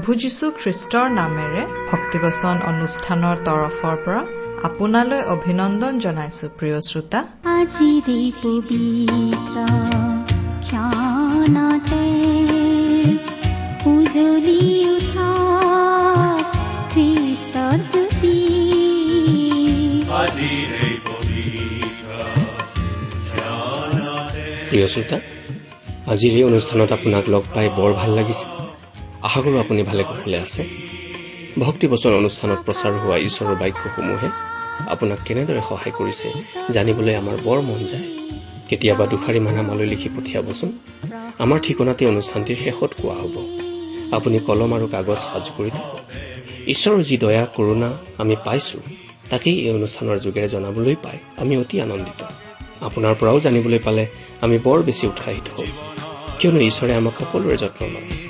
প্ৰভু যীশু খ্ৰীষ্টৰ নামেৰে ভক্তিবচন অনুষ্ঠানৰ তৰফৰ পৰা আপোনালৈ অভিনন্দন জনাইছো প্ৰিয় শ্ৰোতা। আজিৰে পবিত্ৰ ক্ষণতে উজলি উঠা খ্ৰীষ্টৰ জ্যোতি। প্ৰিয় শ্ৰোতা আজিৰ এই অনুষ্ঠানত আপোনাক লগ পাই বৰ ভাল লাগিছে। আশা কৰোঁ আপুনি ভালে কুশলে আছে। ভক্তিবচন অনুষ্ঠানত প্ৰচাৰ হোৱা ঈশ্বৰৰ বাক্যসমূহে আপোনাক কেনেদৰে সহায় কৰিছে জানিবলৈ আমাৰ বৰ মন যায়। কেতিয়াবা দুষাৰিমান আমালৈ লিখি পঠিয়াবচোন। আমাৰ ঠিকনাতে অনুষ্ঠানটিৰ শেষত কোৱা হ'ব। আপুনি কলম আৰু কাগজ সাজু কৰি থব ঈশ্বৰৰ যি দয়া কৰোণা আমি পাইছো তাকেই এই অনুষ্ঠানৰ যোগেৰে জনাবলৈ পাই আমি অতি আনন্দিত। আপোনাৰ পৰাও জানিবলৈ পালে আমি বৰ বেছি উৎসাহিত হওঁ। কিয়নো ঈশ্বৰে আমাক সকলোৰে যত্ন লয়।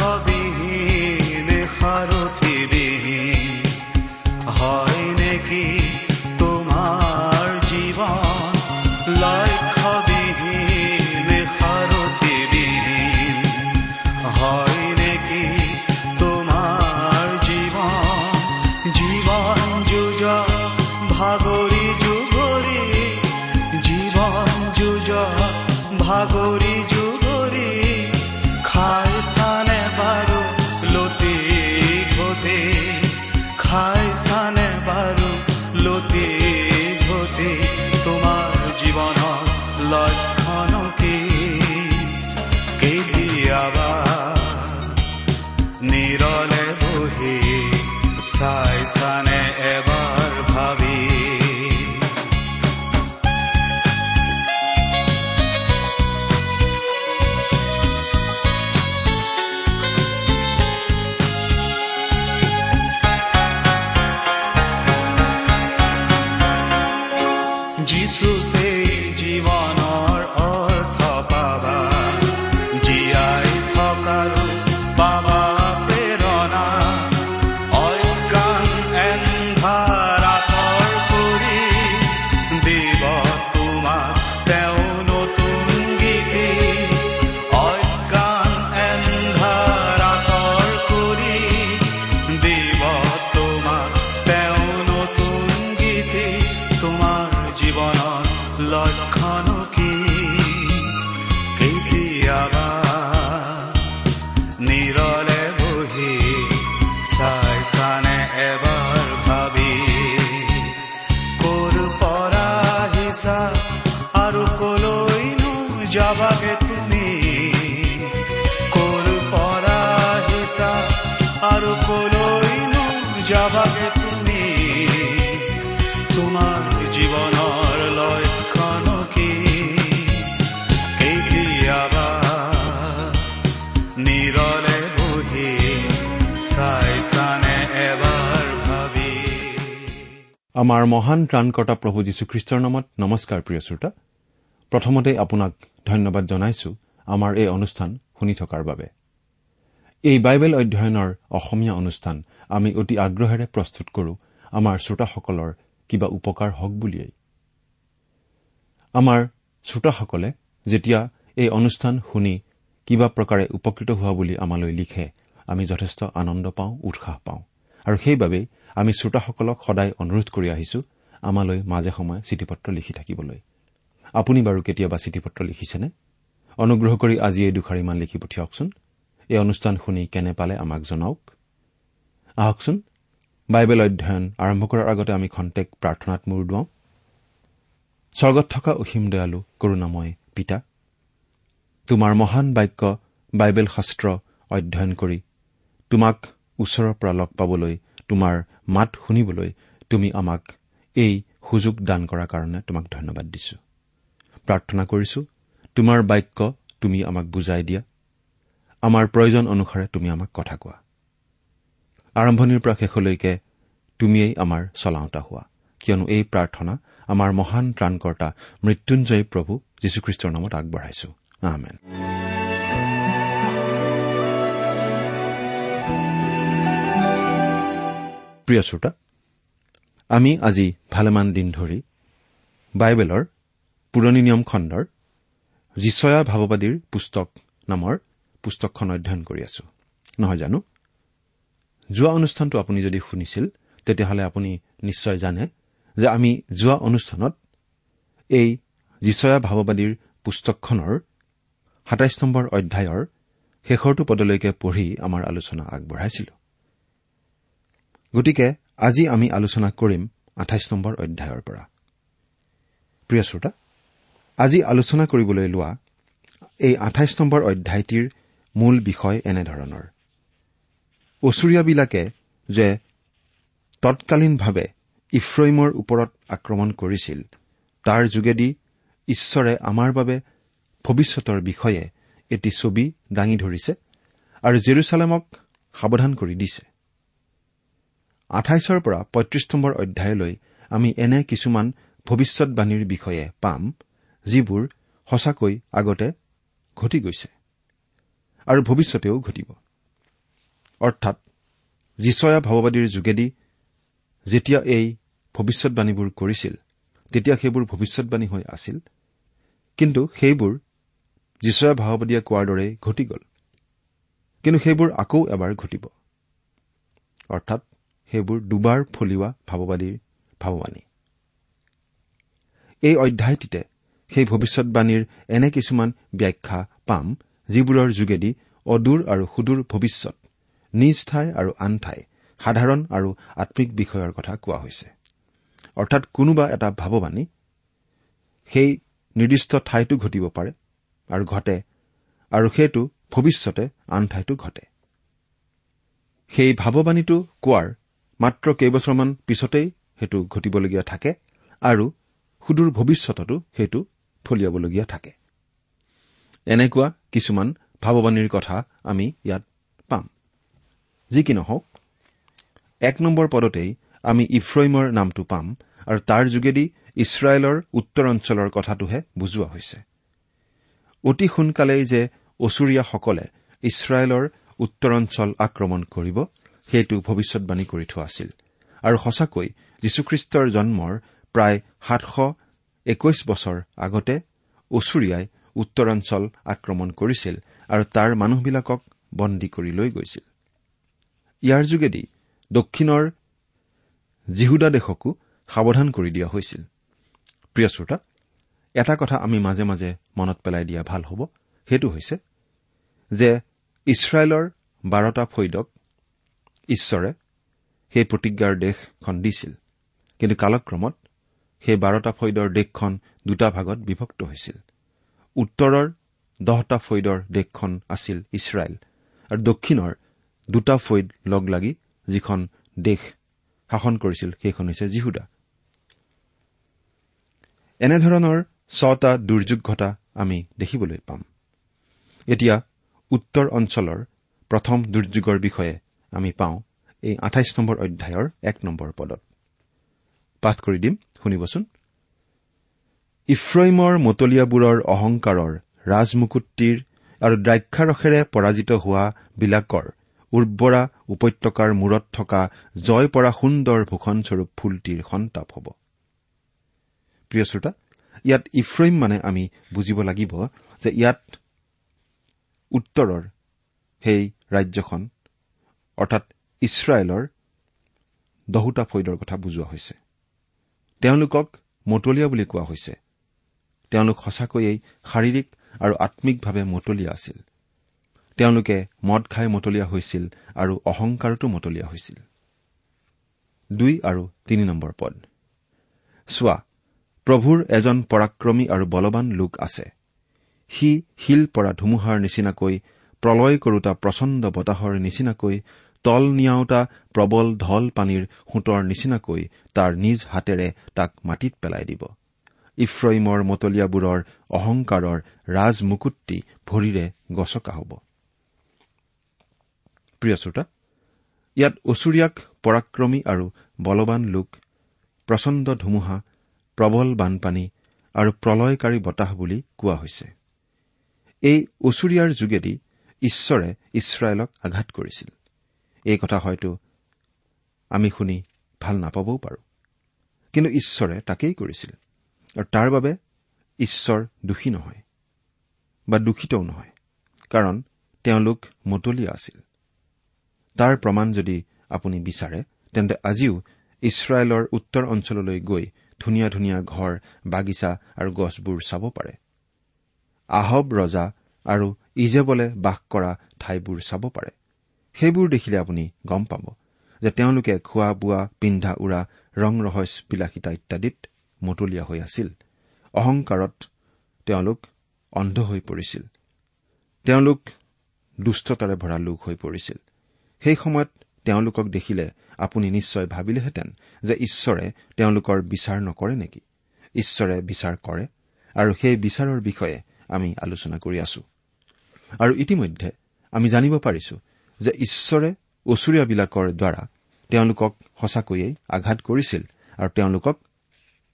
love. যাবাগে তুমি। তোমাৰ জীৱনৰ লক্ষণ কি? কেতিয়াবা নিৰলে বহি চাই চানে এবাৰ ভাবি? আমাৰ মহান ত্ৰাণকৰ্তা প্ৰভু যীশুখ্ৰীষ্টৰ নামত নমস্কাৰ প্ৰিয় শ্ৰোতা। প্ৰথমতে আপোনাক ধন্যবাদ জনাইছো আমাৰ এই অনুষ্ঠান শুনি থকাৰ বাবে। এই বাইবেল অধ্যয়নৰ অসমীয়া অনুষ্ঠান আমি অতি আগ্ৰহেৰে প্ৰস্তুত কৰো আমাৰ শ্ৰোতাসকলৰ কিবা উপকাৰ হওক বুলিয়েই। আমাৰ শ্ৰোতাসকলে যেতিয়া এই অনুষ্ঠান শুনি কিবা প্ৰকাৰে উপকৃত হোৱা বুলি আমালৈ লিখে আমি যথেষ্ট আনন্দ পাওঁ উৎসাহ পাওঁ। আৰু সেইবাবেই আমি শ্ৰোতাসকলক সদায় অনুৰোধ কৰি আহিছো আমালৈ মাজে সময়ে চিঠি পত্ৰ লিখি থাকিবলৈ। আপুনি বাৰু কেতিয়াবা চিঠি পত্ৰ লিখিছেনে? অনুগ্ৰহ কৰি আজি এই দুখাৰিমান লিখি পঠিয়াওকচোন। এই অনুষ্ঠান শুনি কেনে পালে আমাক জনাওক। আহকচোন। বাইবেল অধ্যয়ন আৰম্ভ কৰাৰ আগতে আমি খন্তেক প্ৰাৰ্থনাত মূৰ দুৱাওঁ। স্বৰ্গত থকা অসীম দয়ালু কৰুণাময় পিতা তোমাৰ মহান বাক্য বাইবেল শাস্ত্ৰ অধ্যয়ন কৰি তোমাক ওচৰৰ পৰা লগ পাবলৈ তোমাৰ মাত শুনিবলৈ তুমি আমাক এই সুযোগ দান কৰাৰ কাৰণে তোমাক ধন্যবাদ দিছো। প্ৰাৰ্থনা কৰিছো তোমাৰ বাক্য তুমি আমাক বুজাই দিয়া। আমাৰ প্ৰয়োজন অনুসাৰে তুমি আমাক কথা কোৱা। আৰম্ভণিৰ পৰা শেষলৈকে তুমিয়েই আমাৰ চলাওঁতা হোৱা। কিয়নো এই প্ৰাৰ্থনা আমাৰ মহান ত্ৰাণকৰ্তা মৃত্যুঞ্জয়ী প্ৰভু যীশুখ্ৰীষ্টৰ নামত আগবঢ়াইছো। আমেন। প্ৰিয় শ্ৰোতা আমি আজি ভালেমান দিন ধৰি বাইবেলৰ পুৰণি নিয়ম খণ্ডৰ যিচয়া ভাৱবাদীৰ পুস্তক নামৰ পুস্তকখন অধ্যয়ন কৰি আছো। নহয় জানো? যোৱা অনুষ্ঠানটো আপুনি যদি শুনিছিল তেতিয়াহ'লে আপুনি নিশ্চয় জানে যে আমি যোৱা অনুষ্ঠানত এই যিচয়া ভাৱবাদীৰ পুস্তকখনৰ সাতাইছ নম্বৰ অধ্যায়ৰ শেষৰটো পদলৈকে পঢ়ি আমাৰ আলোচনা আগবঢ়াইছিলো। গতিকে আজি আমি আলোচনা কৰিম আঠাইছ নম্বৰ অধ্যায়ৰ পৰা। প্ৰিয় শ্ৰোতা আজি আলোচনা কৰিবলৈ লোৱা এই আঠাইছ নম্বৰ অধ্যায়টিৰ মূল বিষয় এনেধৰণৰ। অচুৰীয়াবিলাকে যে তৎকালীনভাৱে ইফ্ৰইমৰ ওপৰত আক্ৰমণ কৰিছিল তাৰ যোগেদি ঈশ্বৰে আমাৰ বাবে ভৱিষ্যতৰ বিষয়ে এটি ছবি দাঙি ধৰিছে আৰু জেৰুচালেমক সাৱধান কৰি দিছে। আঠাইছৰ পৰা পঁয়ত্ৰিশ নম্বৰ অধ্যায়লৈ আমি এনে কিছুমান ভৱিষ্যৎবাণীৰ বিষয়ে পাম যিবোৰ সঁচাকৈ আগতে ঘটি গৈছে আৰু ভৱিষ্যতেও ঘটিব। অৰ্থাৎ যিচয়া ভাৱবাদীৰ যোগেদি যেতিয়া এই ভৱিষ্যৎবাণীবোৰ কৰিছিল তেতিয়া সেইবোৰ ভৱিষ্যৎবাণী হৈ আছিল কিন্তু সেইবোৰ যিচয়া ভাৱবাদীয়ে কোৱাৰ দৰেই ঘটি গ'ল। কিন্তু সেইবোৰ আকৌ এবাৰ ঘটিব। অৰ্থাৎ সেইবোৰ দুবাৰ ফলিওৱা ভাৱবাদীৰ ভাৱবাণী। এই অধ্যায়টিতে সেই ভৱিষ্যৎবাণীৰ এনে কিছুমান ব্যাখ্যা পাম যিবোৰৰ যোগেদি অদূৰ আৰু সুদূৰ ভৱিষ্যত নিজ ঠাই আৰু আন ঠাই সাধাৰণ আৰু আম্মিক বিষয়ৰ কথা কোৱা হৈছে। অৰ্থাৎ কোনোবা এটা ভাৱবাণী সেই নিৰ্দিষ্ট ঠাইতো ঘটিব পাৰে আৰু ঘটে আৰু সেইটো ভৱিষ্যতে আন ঠাইতো ঘটে। সেই ভাৱবাণীটো কোৱাৰ মাত্ৰ কেইবছৰমান পিছতেই সেইটো ঘটিবলগীয়া থাকে আৰু সুদূৰ ভৱিষ্যততো সেইটো ফলিয়াবলগীয়া থাকে। এনেকুৱা কিছুমান ভাৱবাণীৰ কথা আমি ইয়াত যি কি নহওক এক নম্বৰ পদতেই আমি ইফ্ৰইমৰ নামটো পাম আৰু তাৰ যোগেদি ইছৰাইলৰ উত্তৰ অঞ্চলৰ কথাটোহে বুজোৱা হৈছে। অতি সোনকালেই যে অচুৰীয়াসকলে ইছৰাইলৰ উত্তৰ অঞ্চল আক্ৰমণ কৰিব সেইটো ভৱিষ্যৎবাণী কৰি থোৱা আছিল। আৰু সঁচাকৈ যীশুখ্ৰীষ্টৰ জন্মৰ প্ৰায় সাতশ একৈশ বছৰ আগতে অচুৰীয়াই উত্তৰাঞ্চল আক্ৰমণ কৰিছিল আৰু তাৰ মানুহবিলাকক বন্দী কৰি লৈ গৈছিল। ইয়াৰ যোগেদি দক্ষিণৰ জিহুদা দেশকো সাৱধান কৰি দিয়া হৈছিল। প্ৰিয় শ্ৰোতা এটা কথা আমি মাজে মাজে মনত পেলাই দিয়া ভাল হ'ব সেইটো হৈছে যে ইছৰাইলৰ বাৰটা ফৈদক ঈশ্বৰে সেই প্ৰতিজ্ঞাৰ দেশখন দিছিল। কিন্তু কালক্ৰমত সেই বাৰটা ফৈদৰ দেশখন দুটা ভাগত বিভক্ত হৈছিল। উত্তৰৰ দহটা ফৈদৰ দেশখন আছিল ইছৰাইল আৰু দক্ষিণৰ দুটা ফৈদ লগ লাগি যিখন দেশ শাসন কৰিছিল সেইখন হৈছে জিহুদা। এনেধৰণৰ ছটা দুৰ্যোগ ঘটা আমি দেখিবলৈ পাম। এতিয়া উত্তৰ অঞ্চলৰ প্ৰথম দুৰ্যোগৰ বিষয়ে আমি পাওঁ এই আঠাইছ নম্বৰ অধ্যায়ৰ এক নম্বৰ পদত। পাঠ কৰি দিম শুনিবচোন। ইফ্ৰইমৰ মতলীয়াবোৰৰ অহংকাৰৰ ৰাজমুকুটিৰ আৰু দ্ৰাক্ষাৰসেৰে পৰাজিত হোৱা বিলাকৰ উৰ্বৰা উপত্যকাৰ মূৰত থকা জয় পৰা সুন্দৰ ভূষণস্বৰূপ ফুলটিৰ সন্তাপ হ'ব। প্ৰিয় শ্ৰোতা ইয়াত ইফ্ৰইম মানে আমি বুজিব লাগিব যে ইয়াত উত্তৰৰ সেই ৰাজ্যখন অৰ্থাৎ ইছৰাইলৰ দহোটা ফৈদৰ কথা বুজোৱা হৈছে। তেওঁলোকক মতলীয়া বুলি কোৱা হৈছে। তেওঁলোক সঁচাকৈয়ে শাৰীৰিক আৰু আম্মিকভাৱে মতলীয়া আছিল। তেওঁলোকে মদ খাই মতলীয়া হৈছিল আৰু অহংকাৰতো মতলীয়া হৈছিল। দুই আৰু তিনি নম্বৰ পদ। চোৱা প্ৰভুৰ এজন পৰাক্ৰমী আৰু বলৱান লোক আছে। সি শিল পৰা ধুমুহাৰ নিচিনাকৈ প্ৰলয় কৰোতা প্ৰচণ্ড বতাহৰ নিচিনাকৈ তল নিয়াওতা প্ৰবল ঢল পানীৰ সোঁতৰ নিচিনাকৈ তাৰ নিজ হাতেৰে তাক মাটিত পেলাই দিব। ইফ্ৰইমৰ মতলীয়াবোৰৰ অহংকাৰৰ ৰাজমুকুটটি ভৰিৰে গছকা হ'ব। প্ৰিয় শ্ৰোতা ইয়াত অচুৰীয়াক পৰাক্ৰমী আৰু বলৱান লোক প্ৰচণ্ড ধুমুহা প্ৰবল বানপানী আৰু প্ৰলয়কাৰী বতাহ বুলি কোৱা হৈছে। এই অচুৰীয়াৰ যোগেদি ঈশ্বৰে ইছৰাইলক আঘাত কৰিছিল। এই কথা হয়তো আমি শুনি ভাল নাপাবও পাৰোঁ। কিন্তু ঈশ্বৰে তাকেই কৰিছিল আৰু তাৰ বাবে ঈশ্বৰ দোষী নহয় বা দূষিতও নহয় কাৰণ তেওঁলোক মতলীয়া আছিল। তাৰ প্ৰমাণ যদি আপুনি বিচাৰে তেন্তে আজিও ইছৰাইলৰ উত্তৰ অঞ্চললৈ গৈ ধুনীয়া ধুনীয়া ঘৰ বাগিচা আৰু গছবোৰ চাব পাৰে। আহব ৰজা আৰু ইজেবলে বাস কৰা ঠাইবোৰ চাব পাৰে। সেইবোৰ দেখিলে আপুনি গম পাব যে তেওঁলোকে খোৱা বোৱা পিন্ধা উৰা ৰং ৰহস্য বিলাসিতা ইত্যাদিত মতলীয়া হৈ আছিল। অহংকাৰত তেওঁলোক অন্ধ হৈ পৰিছিল। তেওঁলোক দুষ্টতাৰে ভৰা লোক হৈ পৰিছিল। সেই সময়ত তেওঁলোকক দেখিলে আপুনি নিশ্চয় ভাবিলেহেঁতেন যে ঈশ্বৰে তেওঁলোকৰ বিচাৰ নকৰে নেকি? ঈশ্বৰে বিচাৰ কৰে আৰু সেই বিচাৰৰ বিষয়ে আমি আলোচনা কৰি আছো। আৰু ইতিমধ্যে আমি জানিব পাৰিছো যে ঈশ্বৰে অচুৰীয়াবিলাকৰ দ্বাৰা তেওঁলোকক সঁচাকৈয়ে আঘাত কৰিছিল আৰু তেওঁলোকক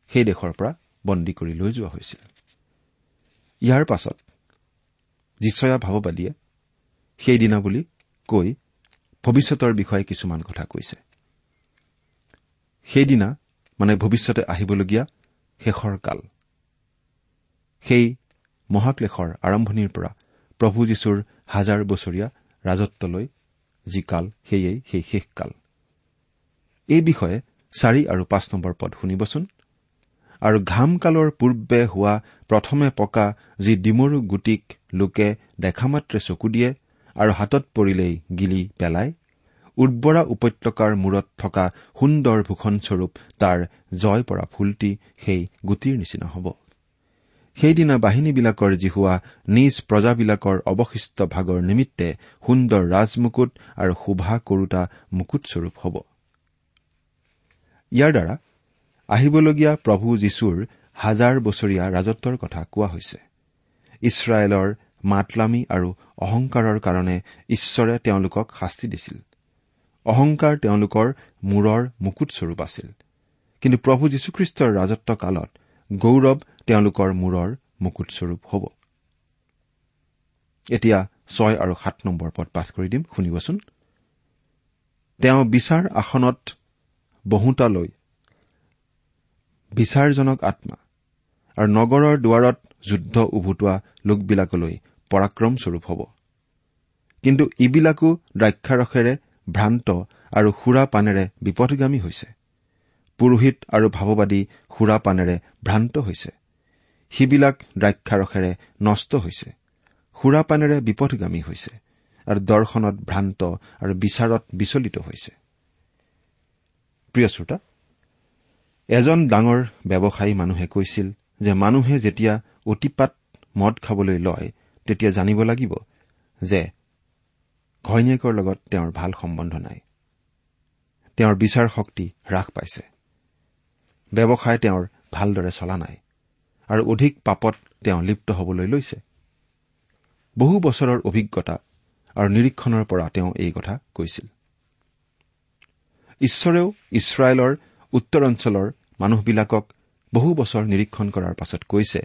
সেই দেশৰ পৰা বন্দী কৰি লৈ যোৱা হৈছিল। ইয়াৰ পাছত যিচয়া ভাৱবাদীয়ে সেইদিনা বুলি কৈ ভৱিষ্যতৰ বিষয়ে কিছুমান কথা কৈছে। সেইদিনা মানে ভৱিষ্যতে আহিবলগীয়া শেষৰ কাল। সেই মহাক্লেশৰ আৰম্ভণিৰ পৰা প্ৰভু যীশুৰ হাজাৰ বছৰীয়া ৰাজত্বলৈ যি কাল সেয়েই সেই শেষ কাল। এই বিষয়ে চাৰি আৰু পাঁচ নম্বৰ পদ শুনিবচোন। আৰু ঘাম কালৰ পূৰ্বে হোৱা প্ৰথমে পকা যি ডিমৰু গুটিক লোকে দেখা মাত্ৰে চকু দিয়ে আৰু হাতত পৰিলেই গিলি পেলায় উৰ্বৰা উপত্যকাৰ মূৰত থকা সুন্দৰ ভূষণস্বৰূপ তাৰ জয় পৰা ফুলটি সেই গুটিৰ নিচিনা হ'ব। সেইদিনা বাহিনীবিলাকৰ যি হোৱা নিজ প্ৰজাবিলাকৰ অৱশিষ্ট ভাগৰ নিমিত্তে সুন্দৰ ৰাজমুকুট আৰু শোভা কৰোতা মুকুটস্বৰূপ হ'ব। ইয়াৰ দ্বাৰা আহিবলগীয়া প্ৰভু যীশুৰ হাজাৰ বছৰীয়া ৰাজত্বৰ কথা কোৱা হৈছে। ইছৰাইলৰ মাতলামী আৰু অহংকাৰৰ কাৰণে ঈশ্বৰে তেওঁলোকক শাস্তি দিছিল। অহংকাৰ তেওঁলোকৰ মূৰৰ মুকুটস্বৰূপ আছিল। কিন্তু প্ৰভু যীশুখ্ৰীষ্টৰ ৰাজত্ব কালত গৌৰৱ তেওঁলোকৰ মূৰৰ মুকুটস্বৰূপ হ'ব। এতিয়া ছয় আৰু সাত নম্বৰ পদ পাঠ কৰি দিম শুনিবচোন। তেওঁ বিচাৰ আসনত বহুতালৈ বিচাৰজনক আত্মা আৰু নগৰৰ দুৱাৰত যুদ্ধ উভুটোৱা লোকবিলাকলৈ পৰাক্ৰমস্বৰূপ হ'ব। কিন্তু ইবিলাকো দ্ৰাক্ষাৰসেৰে ভ্ৰান্ত আৰু সুৰা পানেৰে বিপথগামী হৈছে। পুৰোহিত আৰু ভাৱবাদী সুৰা পানেৰে ভ্ৰান্ত হৈছে। সিবিলাক দ্ৰাক্ষাৰসেৰে নষ্ট হৈছে। সুৰা পানেৰে বিপথগামী হৈছে আৰু দৰ্শনত ভ্ৰান্ত আৰু বিচাৰত বিচলিত হৈছে। এজন ডাঙৰ ব্যৱসায়ী মানুহে কৈছিল যে মানুহে যেতিয়া অতিপাত মদ খাবলৈ লয় তেতিয়া জানিব লাগিব যে ঘৈণীয়েকৰ লগত তেওঁৰ ভাল সম্বন্ধ নাই। তেওঁৰ বিচাৰ শক্তি হ্ৰাস পাইছে। ব্যৱসায় তেওঁৰ ভালদৰে চলা নাই আৰু অধিক পাপত তেওঁ লিপ্ত হবলৈ লৈছে। বহু বছৰৰ অভিজ্ঞতা আৰু নিৰীক্ষণৰ পৰা তেওঁ এই কথা কৈছিল। ঈশ্বৰেও ইছৰাইলৰ উত্তৰ অঞ্চলৰ মানুহবিলাকক বহু বছৰ নিৰীক্ষণ কৰাৰ পাছত কৈছে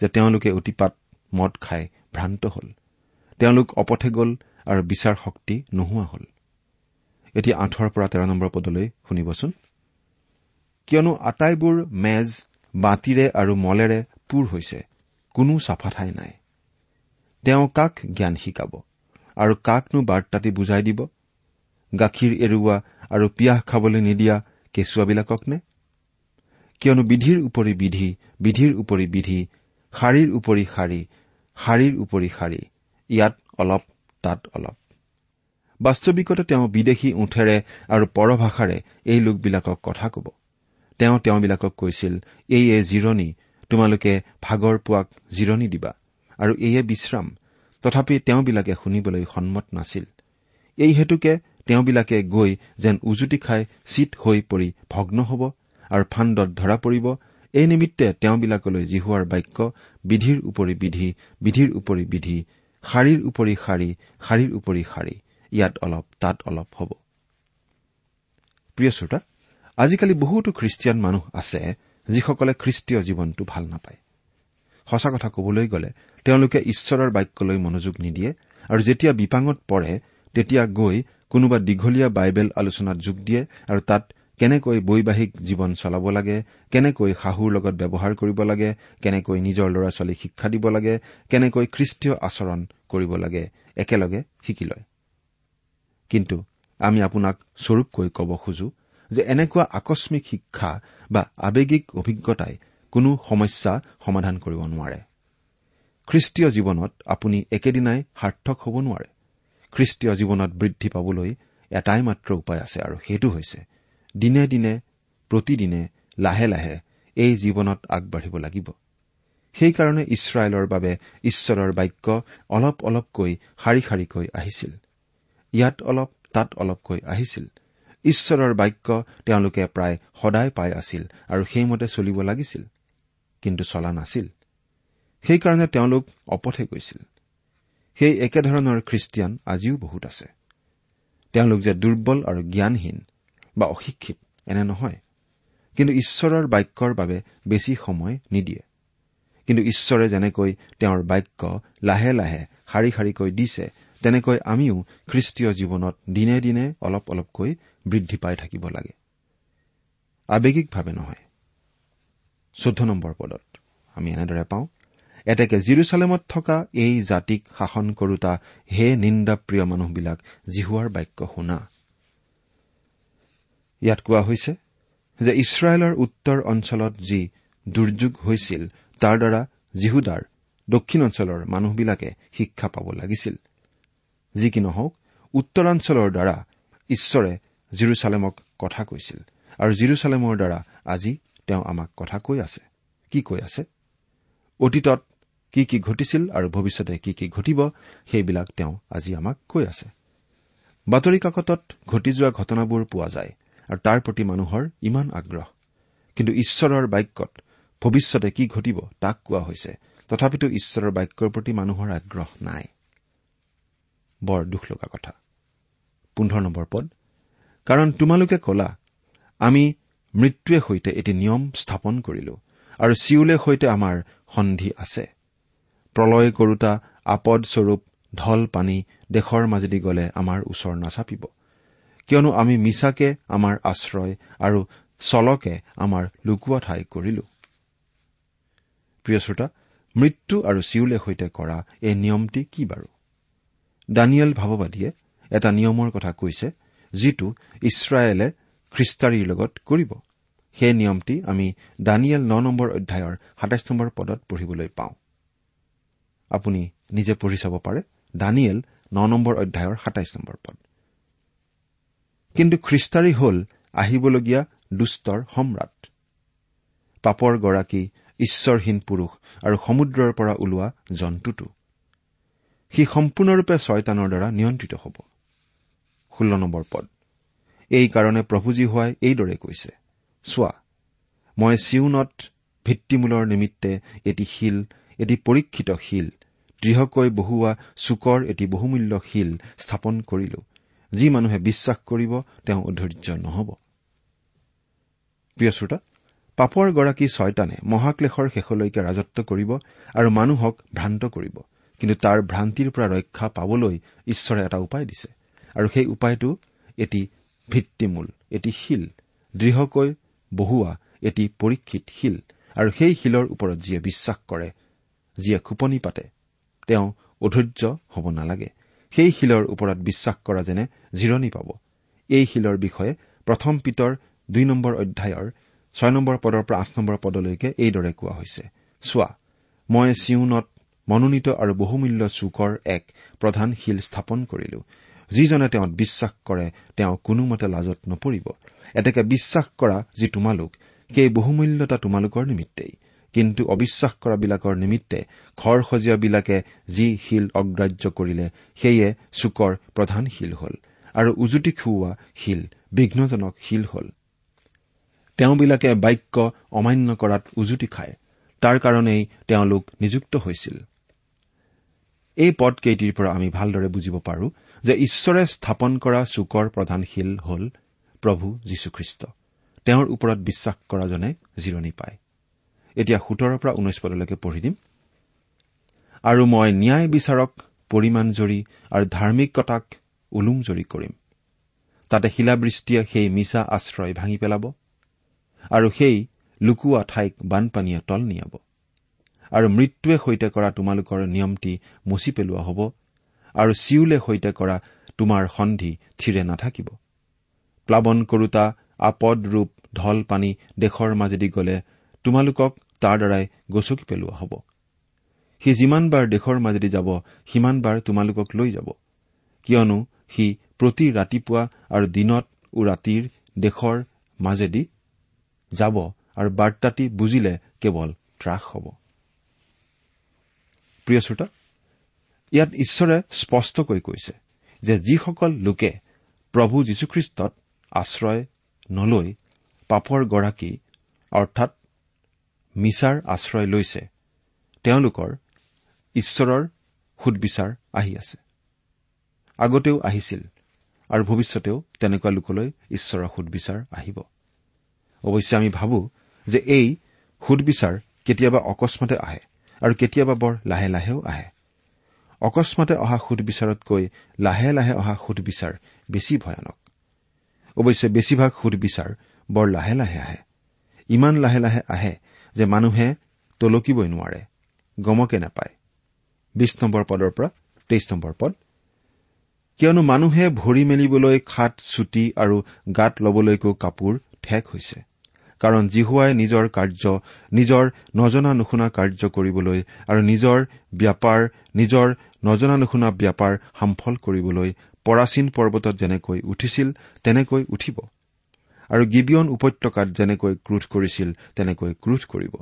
যে তেওঁলোকে অতিপাত মদ খাই ভ্ৰান্ত হল। তেওঁলোক অপথে গ'ল আৰু বিচাৰ শক্তি নোহোৱা হল। এতিয়া আঠৰ পৰা তেৰ নম্বৰ পদলৈ শুনিবচোন। কিয়নো আটাইবোৰ মেজ বাতিৰে আৰু মলেৰে পূৰ হৈছে কোনো চাফা ঠাই নাই। তেওঁ কাক জ্ঞান শিকাব আৰু কাকনো বাৰ্তাটি বুজাই দিব? গাখীৰ এৰুওৱা আৰু পিয়াহ খাবলৈ নিদিয়া কেঁচুৱাবিলাকক নে? কিয়নো বিধিৰ উপৰি বিধি বিধিৰ উপৰি বিধি শাৰীৰ উপৰি শাৰী শাৰীৰ উপৰি শাৰী। ইয়াত অলপ তাত অলপ। বাস্তৱিকতে তেওঁ বিদেশী উঠেৰে আৰু পৰভাষাৰে এই লোকবিলাকক কথা কব। তেওঁ তেওঁবিলাকক কৈছিল এইয়ে জিৰণি তোমালোকে ভাগৰ পোৱাক জিৰণি দিবা আৰু এইয়ে বিশ্ৰাম। তথাপি তেওঁবিলাকে শুনিবলৈ সন্মত নাছিল। এই হেতুকে তেওঁবিলাকে গৈ যেন উজুতি খাই চিত হৈ পৰি ভগ্ন হ'ব আৰু ফাণ্ডত ধৰা পৰিব এই নিমিত্তে তেওঁবিলাকলৈ জিহুৱাৰ বাক্য বিধিৰ উপৰি বিধি বিধিৰ উপৰি বিধি শাৰীৰ উপৰি শাৰী শাৰীৰ উপৰি শাৰী। ইয়াত অলপ তাত অলপ হ'ব। প্ৰিয় শ্ৰোতা আজিকালি বহুতো খ্ৰীষ্টিয়ান মানুহ আছে যিসকলে খ্ৰীষ্টীয় জীৱনটো ভাল নাপায়। সঁচা কথা কবলৈ গ'লে তেওঁলোকে ঈশ্বৰৰ বাক্যলৈ মনোযোগ নিদিয়ে আৰু যেতিয়া বিপাঙত পৰে তেতিয়া গৈ কোনোবা দীঘলীয়া বাইবেল আলোচনাত যোগ দিয়ে আৰু তাত কেনেকৈ বৈবাহিক জীৱন চলাব লাগে কেনেকৈ শাহুৰ লগত ব্যৱহাৰ কৰিব লাগে কেনেকৈ নিজৰ ল'ৰা ছোৱালীক শিক্ষা দিব লাগে কেনেকৈ খ্ৰীষ্টীয় আচৰণ কৰিব লাগে একেলগে শিকি লয়। কিন্তু আমি আপোনাক স্বৰূপকৈ ক'ব খোজো যে এনেকুৱা আকস্মিক শিক্ষা বা আৱেগিক অভিজ্ঞতাই কোনো সমস্যা সমাধান কৰিব নোৱাৰে। খ্ৰীষ্টীয় জীৱনত আপুনি একেদিনাই সাৰ্থক হ'ব নোৱাৰে। খ্ৰীষ্টীয় জীৱনত বৃদ্ধি পাবলৈ এটাই মাত্ৰ উপায় আছে আৰু সেইটো হৈছে দিনে দিনে প্ৰতিদিনে লাহে লাহে এই জীৱনত আগবাঢ়িব লাগিব। সেইকাৰণে ইছৰাইলৰ বাবে ঈশ্বৰৰ বাক্য অলপ অলপকৈ শাৰী শাৰীকৈ আহিছিল। ইয়াত অলপ তাত অলপকৈ আহিছিল। ঈশ্বৰৰ বাক্য তেওঁলোকে প্ৰায় সদায় পাই আছিল আৰু সেইমতে চলিব লাগিছিল কিন্তু চলা নাছিল। সেইকাৰণে তেওঁলোক অপথে গৈছিল। সেই একেধৰণৰ খ্ৰীষ্টিয়ান আজিও বহুত আছে। তেওঁলোক যে দুৰ্বল আৰু জ্ঞানহীন বা অশিক্ষিত এনে নহয়। কিন্তু ঈশ্বৰৰ বাক্যৰ বাবে বেছি সময় নিদিয়ে। কিন্তু ঈশ্বৰে যেনেকৈ তেওঁৰ বাক্য লাহে লাহে শাৰী শাৰীকৈ দিছে তেনেকৈ আমিও খ্ৰীষ্টীয় জীৱনত দিনে দিনে অলপ অলপকৈ বৃদ্ধি পাই থাকিব লাগে। আৱেগিকভাৱে নহয়। চৈধ্য নম্বৰ পদত আমি এনেদৰে পাওঁ এতেকে জিৰচালেমত থকা এই জাতিক শাসন কৰোতা হে নিন্দা প্ৰিয় মানুহবিলাক জিহুৱাৰ বাক্য শুনা। ইয়াত কোৱা হৈছে যে ইছৰাইলৰ উত্তৰ অঞ্চলত যি দুৰ্যোগ হৈছিল তাৰ দ্বাৰা জিহুদাৰ দক্ষিণ অঞ্চলৰ মানুহবিলাকে শিক্ষা পাব লাগিছিল। যি কি নহওক উত্তৰাঞ্চলৰ দ্বাৰা ঈশ্বৰে জিৰচালেমক কথা কৈছিল আৰু জিৰচালেমৰ দ্বাৰা আজি তেওঁ আমাক কথা কৈ আছে। কি কৈ আছে? অতীতত কি কি ঘটিছিল আৰু ভৱিষ্যতে কি কি ঘটিব সেইবিলাক তেওঁ আজি আমাক কৈ আছে। বাতৰি কাকতত ঘটি যোৱা ঘটনাবোৰ পোৱা যায়। আৰু তাৰ প্ৰতি মানুহৰ ইমান আগ্ৰহ। কিন্তু ঈশ্বৰৰ বাক্যত ভৱিষ্যতে কি ঘটিব তাক কোৱা হৈছে। তথাপিতো ঈশ্বৰৰ বাক্যৰ প্ৰতি মানুহৰ আগ্ৰহ নাই। বৰ দুখ লগা কথা। পোন্ধৰ নম্বৰ পদ। কাৰণ তোমালোকে কলা আমি মৃত্যুৱে সৈতে এটি নিয়ম স্থাপন কৰিলো আৰু চিউলে সৈতে আমাৰ সন্ধি আছে। প্ৰলয় কৰোতা আপদস্বৰূপ ঢল পানী দেশৰ মাজেদি গলে আমাৰ ওচৰ নাচাপিব। কিয়নো আমি মিছাকে আমাৰ আশ্ৰয় আৰু চলকে আমাৰ লুকুৱা ঠাই কৰিলো। প্ৰিয় শ্ৰোতা মৃত্যু আৰু চিউলে সৈতে কৰা এই নিয়মটি কি বাৰু? দানিয়েল ভাৱবাদীয়ে এটা নিয়মৰ কথা কৈছে যিটো ইছৰাইলে খ্ৰীষ্টাৰীৰ লগত কৰিব। সেই নিয়মটি আমি দানিয়েল ন নম্বৰ অধ্যায়ৰ সাতাইছ নম্বৰ পদত পঢ়িবলৈ পাওঁ। আপুনি নিজে পঢ়ি চাব পাৰে দানিয়েল ন নম্বৰ অধ্যায়ৰ সাতাইছ নম্বৰ পদ। কিন্তু খ্ৰীষ্টাৰী হল আহিবলগীয়া দুষ্টৰ সম্ৰাট। পাপৰ গৰাকী ঈশ্বৰহীন পুৰুষ আৰু সমুদ্ৰৰ পৰা ওলোৱা জন্তুটো। সি সম্পূৰ্ণৰূপে ছয়তানৰ দ্বাৰা নিয়ন্ত্ৰিত হ'ব। ষোল্ল নম্বৰ পদ। এইকাৰণে প্ৰভুজী হোৱাই এইদৰে কৈছে চোৱা মই চিউনত ভিত্তিমূলৰ নিমিত্তে এটি শিল এটি পৰীক্ষিত শিল দৃঢ়কৈ বহুওৱা চুকৰ এটি বহুমূল্য শিল স্থাপন কৰিলো। যি মানুহে বিশ্বাস কৰিব তেওঁ অধৈৰ্য নহ'ব। প্ৰিয় শ্ৰোতা পাপৰ গৰাকী ছয়তানে মহাক্লেশৰ শেষলৈকে ৰাজত্ব কৰিব আৰু মানুহক ভ্ৰান্ত কৰিব। কিন্তু তাৰ ভ্ৰান্তিৰ পৰা ৰক্ষা পাবলৈ ঈশ্বৰে এটা উপায় দিছে। আৰু সেই উপায়টো এটি ভিত্তিমূল এটি শিল দৃঢ়কৈ বহুওৱা এটি পৰীক্ষিত শিল। আৰু সেই শিলৰ ওপৰত যিয়ে বিশ্বাস কৰে যিয়ে খোপনি পাতে তেওঁ অধৈৰ্য হ'ব নালাগে। সেই শিলৰ ওপৰত বিশ্বাস কৰা যেনে জিৰণি পাব। এই শিলৰ বিষয়ে প্ৰথম পিতৰ দুই নম্বৰ অধ্যায়ৰ ছয় নম্বৰ পদৰ পৰা আঠ নম্বৰ পদলৈকে এইদৰে কোৱা হৈছে। চোৱা মই চিউনত মনোনীত আৰু বহুমূল্য চুকৰ এক প্ৰধান শিল স্থাপন কৰিলো। যিজনে তেওঁত বিশ্বাস কৰে তেওঁ কোনোমতে লাজত নপৰিব। এতেকে বিশ্বাস কৰা যি তোমালোক সেই বহুমূল্যতা তোমালোকৰ নিমিত্তেই। কিন্তু অবিশ্বাস কৰাবিলাকৰ নিমিত্তে ঘৰ সজীয়াবিলাকে যি শিল অগ্ৰাহ্য কৰিলে সেয়ে চুকৰ প্ৰধান শিল হল। আৰু উজুতি খুওৱা শিল বিঘ্নজনক শিল হল। তেওঁবিলাকে বাক্য অমান্য কৰাত উজুতি খায়। তাৰ কাৰণেই তেওঁলোক নিযুক্ত হৈছিল। এই পদকেইটিৰ পৰা আমি ভালদৰে বুজিব পাৰো যে ঈশ্বৰে স্থাপন কৰা চুকৰ প্ৰধান শিল হল প্ৰভু যীশুখ্ৰীষ্ট। তেওঁৰ ওপৰত বিশ্বাস কৰাজনে জিৰণি পায়। এতিয়া সোতৰৰ পৰা ঊনৈশ পদলৈকে পঢ়ি দিম। আৰু মই ন্যায় বিচাৰক পৰিমাণ জৰি আৰু ধাৰ্মিকতাক ওলোম জৰি কৰিম। তাতে শিলাবৃষ্টিয়ে সেই মিছা আশ্ৰয় ভাঙি পেলাব আৰু সেই লুকুওৱা ঠাইক বানপানীয়ে তল নিয়াব। আৰু মৃত্যুৱে সৈতে কৰা তোমালোকৰ নিয়মটি মচি পেলোৱা হ'ব আৰু চিউলে সৈতে কৰা তোমাৰ সন্ধি থিৰে নাথাকিব। প্লাৱন কৰোতা আপদ ৰূপ ঢল পানী দেশৰ মাজেদি গলে তোমালোকক তাৰ দ্বাৰাই গচকি পেলোৱা হ'ব। সি যিমানবাৰ দেশৰ মাজেদি যাব সিমানবাৰ তোমালোকক লৈ যাব। কিয়নো সি প্ৰতি ৰাতিপুৱা আৰু দিনত ৰাতিৰ দেশৰ মাজেদি যাব আৰু বাৰ্তাটি বুজিলে কেৱল ত্ৰাস হ'ব। ইয়াত ঈশ্বৰে স্পষ্টকৈ কৈছে যে যিসকল লোকে প্ৰভু যীশুখ্ৰীষ্টত আশ্ৰয় নলৈ পাপৰ গৰাকী অৰ্থাৎ মিছাৰ আশ্ৰয় লৈছে। তেওঁলোকৰ ঈশ্বৰৰ সুদবিচাৰ আহি আছে। আগতেও আহিছিল আৰু ভৱিষ্যতেও তেনেকুৱা লোকলৈ ঈশ্বৰৰ সুদবিচাৰ আহিব। অৱশ্যে আমি ভাবো যে এই সুদবিচাৰ কেতিয়াবা অকস্মাতে আহে আৰু কেতিয়াবা বৰ লাহে লাহেও আহে। অকস্মাতে অহা সুদবিচাৰতকৈ লাহে লাহে অহা সুদবিচাৰ বেছি ভয়ানক। অৱশ্যে বেছিভাগ সুদবিচাৰ বৰ লাহে লাহে আহে। ইমান লাহে লাহে আহে যে মানুহে তলকিবই নোৱাৰে গমকে নাপায়। বিশ নম্বৰ পদৰ পৰা তেইছ নম্বৰ পদ। কিয়নো মানুহে ভৰি মেলিবলৈ খাট চুটি আৰু গাত ল'বলৈকো কাপোৰ ঠেক হৈছে। কাৰণ জিহুৱাই নিজৰ কাৰ্য নিজৰ নজনা নুশুনা কাৰ্য কৰিবলৈ আৰু নিজৰ ব্যাপাৰ নিজৰ নজনা নুশুনা ব্যাপাৰ সামফল কৰিবলৈ পৰাচীন পৰ্বতত যেনেকৈ উঠিছিল তেনেকৈ উঠিব। আৰু গিবিয়ন উপত্যকাত যেনেকৈ ক্ৰোধ কৰিছিল তেনেকৈ ক্ৰোধ কৰিব।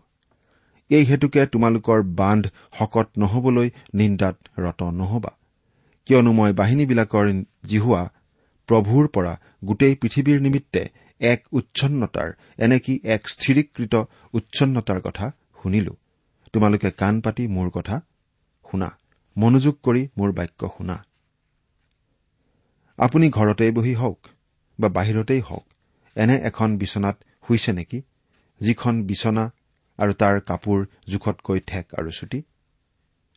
এই হেতুকে তোমালোকৰ বান্ধ শকত নহবলৈ নিন্দাত ৰত নহবা। কিয়নো মই বাহিনীবিলাকৰ জিহুৱা প্ৰভুৰ পৰা গোটেই পৃথিৱীৰ নিমিত্তে এক উচ্ছন্নতাৰ এনেকি এক স্থিৰীকৃত উচ্ছন্নতাৰ কথা শুনিলো। তোমালোকে কাণ পাতি মোৰ কথা শুনা। মনোযোগ কৰি মোৰ বাক্য শুনা। আপুনি ঘৰতেই বহি হওক বা বাহিৰতেই হওক এনে এখন বিচনাত শুইছে নেকি? যিখন বিচনা আৰু তাৰ কাপোৰ জোখতকৈ ঠেক আৰু চুটি।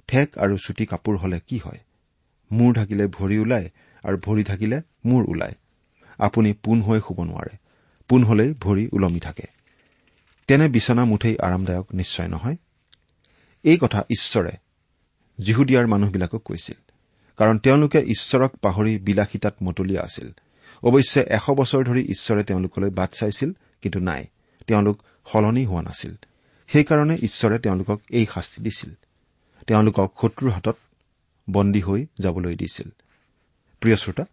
ঠেক আৰু চুটি কাপোৰ হলে কি হয়? মূৰ ঢাকিলে ভৰি ওলায় আৰু ভৰি ঢাকিলে মূৰ ওলায়। আপুনি পোন হৈ শুব নোৱাৰে। পোন হলেই ভৰি ওলমি থাকে। তেনে বিচনা মুঠেই আৰামদায়ক নিশ্চয় নহয়? এই কথা ঈশ্বৰে যিহুদিয়াৰ মানুহবিলাকক কৈছিল। কাৰণ তেওঁলোকে ঈশ্বৰক পাহৰি বিলাসিতাত মতলীয়া আছিল। অৱশ্যে এশ বছৰ ধৰি ঈশ্বৰে তেওঁলোকলৈ বাট চাইছিল কিন্তু নাই। তেওঁলোক সলনি হোৱা নাছিল। সেইকাৰণে ঈশ্বৰে তেওঁলোকক এই শাস্তি দিছিল। তেওঁলোকক শত্ৰুৰ হাতত বন্দী হৈ যাবলৈ দিছিল। প্ৰিয় শ্ৰোতা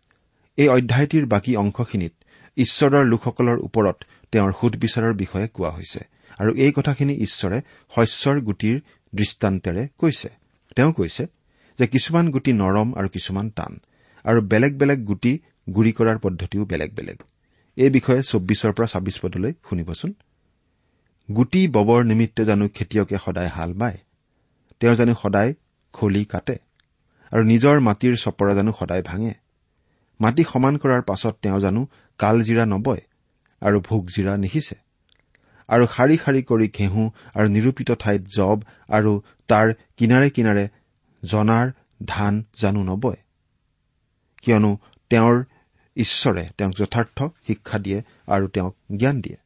এই অধ্যায়টিৰ বাকী অংশখিনিত ঈশ্বৰৰ লোকসকলৰ ওপৰত তেওঁৰ সুদবিচাৰৰ বিষয়ে কোৱা হৈছে আৰু এই কথাখিনি ঈশ্বৰে শস্যৰ গুটিৰ দৃষ্টান্তেৰে কৈছে। তেওঁ কৈছে যে কিছুমান গুটি নৰম আৰু কিছুমান টান আৰু বেলেগ বেলেগ গুটি গুৰি কৰাৰ পদ্ধতিও বেলেগ বেলেগ। এই বিষয়ে চৌব্বিছৰ পৰা ছাব্বিছ পদলৈ শুনিবচোন। গুটি ববৰ নিমিত্তে জানো খেতিয়কে সদায় হাল বায়। তেওঁ জানো সদায় খলি কাটে। আৰু নিজৰ মাটিৰ চপৰা জানো সদায় ভাঙে। মাটি সমান কৰাৰ পাছত তেওঁ জানো কালজিৰা নবয় আৰু ভোগজিৰা নিশিছে আৰু শাৰী শাৰী কৰি ঘেঁহু আৰু নিৰূপিত ঠাইত জব আৰু তাৰ কিনাৰে কিনাৰে জনাৰ ধান জানো নবয়। কিয়নো তেওঁৰ ঈশ্বৰে তেওঁক যথাৰ্থ শিক্ষা দিয়ে আৰু তেওঁক জ্ঞান দিয়ে।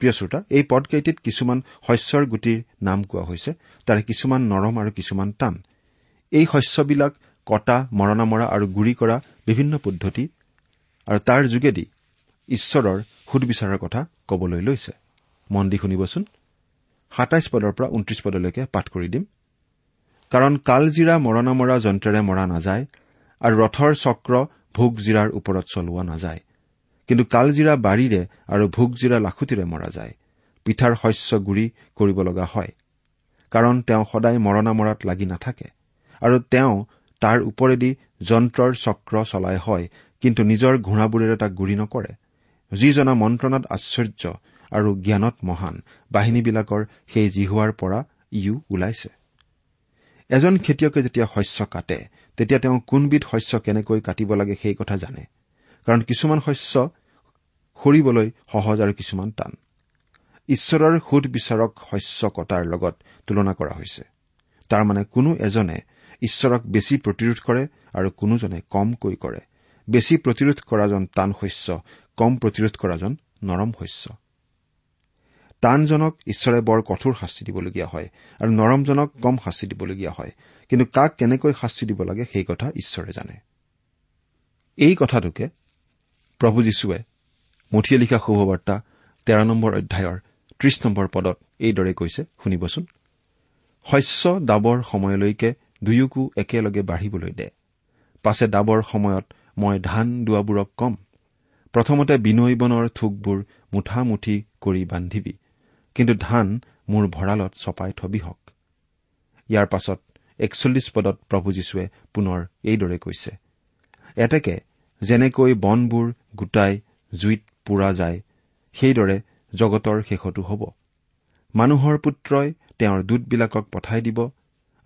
প্ৰিয় শ্ৰোতা এই পদকেইটিত কিছুমান শস্যৰ গুটিৰ নাম কোৱা হৈছে তাৰে কিছুমান নৰম আৰু কিছুমান টান। এই শস্যবিলাক কটা মৰণা মৰা আৰু গুৰি কৰা বিভিন্ন পদ্ধতি আৰু তাৰ যোগেদি ঈশ্বৰৰ সুদবিচাৰৰ কথা কবলৈ লৈছে। মন দি শুনিবচোন। সাতাইছ পদৰ পৰা ঊনত্ৰিশ পদলৈকে পাঠ কৰি দিম। কাৰণ কালজিৰা মৰণা মৰা যন্ত্ৰেৰে মৰা নাযায় আৰু ৰথৰ চক্ৰ ভোগজিৰাৰ ওপৰত চলোৱা নাযায়। কিন্তু কালজিৰা বাৰীৰে আৰু ভোগজিৰা লাখুটিৰে মৰা যায়। পিঠাৰ শস্য গুৰি কৰিব লগা হয়। কাৰণ তেওঁ সদায় মৰণা মৰাত লাগি নাথাকে। আৰু তেওঁ তাৰ ওপৰেদি যন্ত্ৰৰ চক্ৰ চলাই হয় কিন্তু নিজৰ ঘোঁৰাবোৰেৰে তাক গুৰি নকৰে। যি জনা মন্ত্ৰণাত আশ্চৰ্য আৰু জ্ঞানত মহান বাহিনীবিলাকৰ সেই জিহুৱাৰ পৰা ইও ওলাইছে। এজন খেতিয়কে যেতিয়া শস্য কাটে তেতিয়া তেওঁ কোনবিধ শস্য কেনেকৈ কাটিব লাগে সেই কথা জানে। কাৰণ কিছুমান শস্য সৰিবলৈ সহজ আৰু কিছুমান টান। ঈশ্বৰৰ সুধ বিচাৰক শস্য কটাৰ লগত তুলনা কৰা হৈছে। তাৰমানে কোনো এজনে ঈশ্বৰক বেছি প্ৰতিৰোধ কৰে আৰু কোনোজনে কমকৈ কৰে। বেছি প্ৰতিৰোধ কৰাজন টান শস্য কম প্ৰতিৰোধ কৰাজন নৰম শস্য। টানজনক ঈশ্বৰে বৰ কঠোৰ শাস্তি দিবলগীয়া হয় আৰু নৰমজনক কম শাস্তি দিবলগীয়া হয়। কিন্তু কাক কেনেকৈ শাস্তি দিব লাগে সেই কথা ঈশ্বৰে জানে। এই কথাটোকে প্ৰভু যীশুৱে মুঠিয়ে লিখা শুভবাৰ্তা তেৰ নম্বৰ অধ্যায়ৰ ত্ৰিশ নম্বৰ পদত এইদৰে কৈছে শুনিবচোন। শস্য দাবৰ সময়লৈকে দুয়োকো একেলগে বাঢ়িবলৈ দে। পাছে দাবৰ সময়ত মই ধান দোৱাবোৰক কম। প্ৰথমতে বিনৈ বনৰ থোকবোৰ মুঠামুঠি কৰি বান্ধিবি। কিন্তু ধান মোৰ ভঁৰালত চপাই থবি হওক ইয়াৰ পাছত একচল্লিছ পদত প্ৰভু যীশুৱে পুনৰ এইদৰে কৈছে এতেকে যেনেকৈ বনবোৰ গোটাই জুইত পোৰা যায় সেইদৰে জগতৰ শেষতো হ'ব। মানুহৰ পুত্ৰই তেওঁৰ দূতবিলাকক পঠাই দিব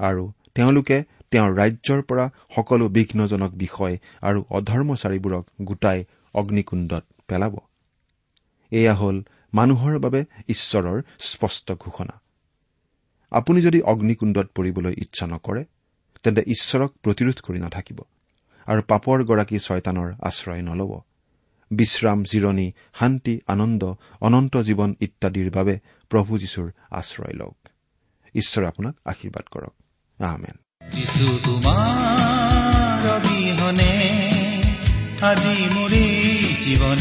আৰু তেওঁলোকে তেওঁৰ ৰাজ্যৰ পৰা সকলো বিঘ্নজনক বিষয় আৰু অধৰ্মচাৰীবোৰক গোটাই অগ্নিকুণ্ডত পেলাব। এয়া হ'ল মানুহৰ বাবে ঈশ্বৰৰ স্পষ্ট ঘোষণা। আপুনি যদি অগ্নিকুণ্ডত পৰিবলৈ ইচ্ছা নকৰে তেন্তে ঈশ্বৰক প্ৰতিৰোধ কৰি নাথাকিব আৰু পাপৰ গৰাকী ছয়তানৰ আশ্ৰয় নলব। বিশ্ৰাম জিৰণি শান্তি আনন্দ অনন্ত জীৱন ইত্যাদিৰ বাবে প্ৰভু যীশুৰ আশ্ৰয় লওক। ঈশ্বৰে আপোনাক আশীৰ্বাদ কৰক। আহমেন তোমাৰ অবিহনে আজি মোৰে জীৱন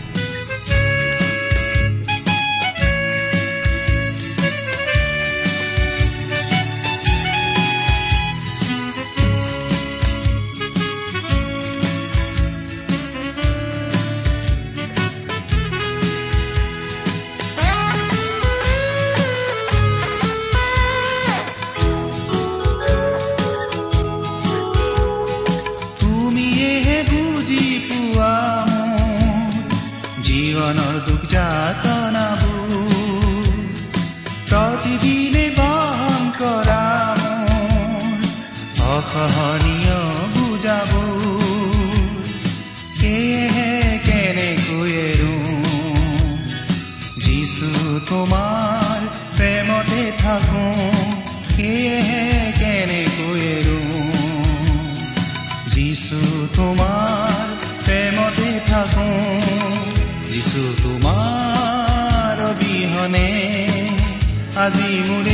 আজি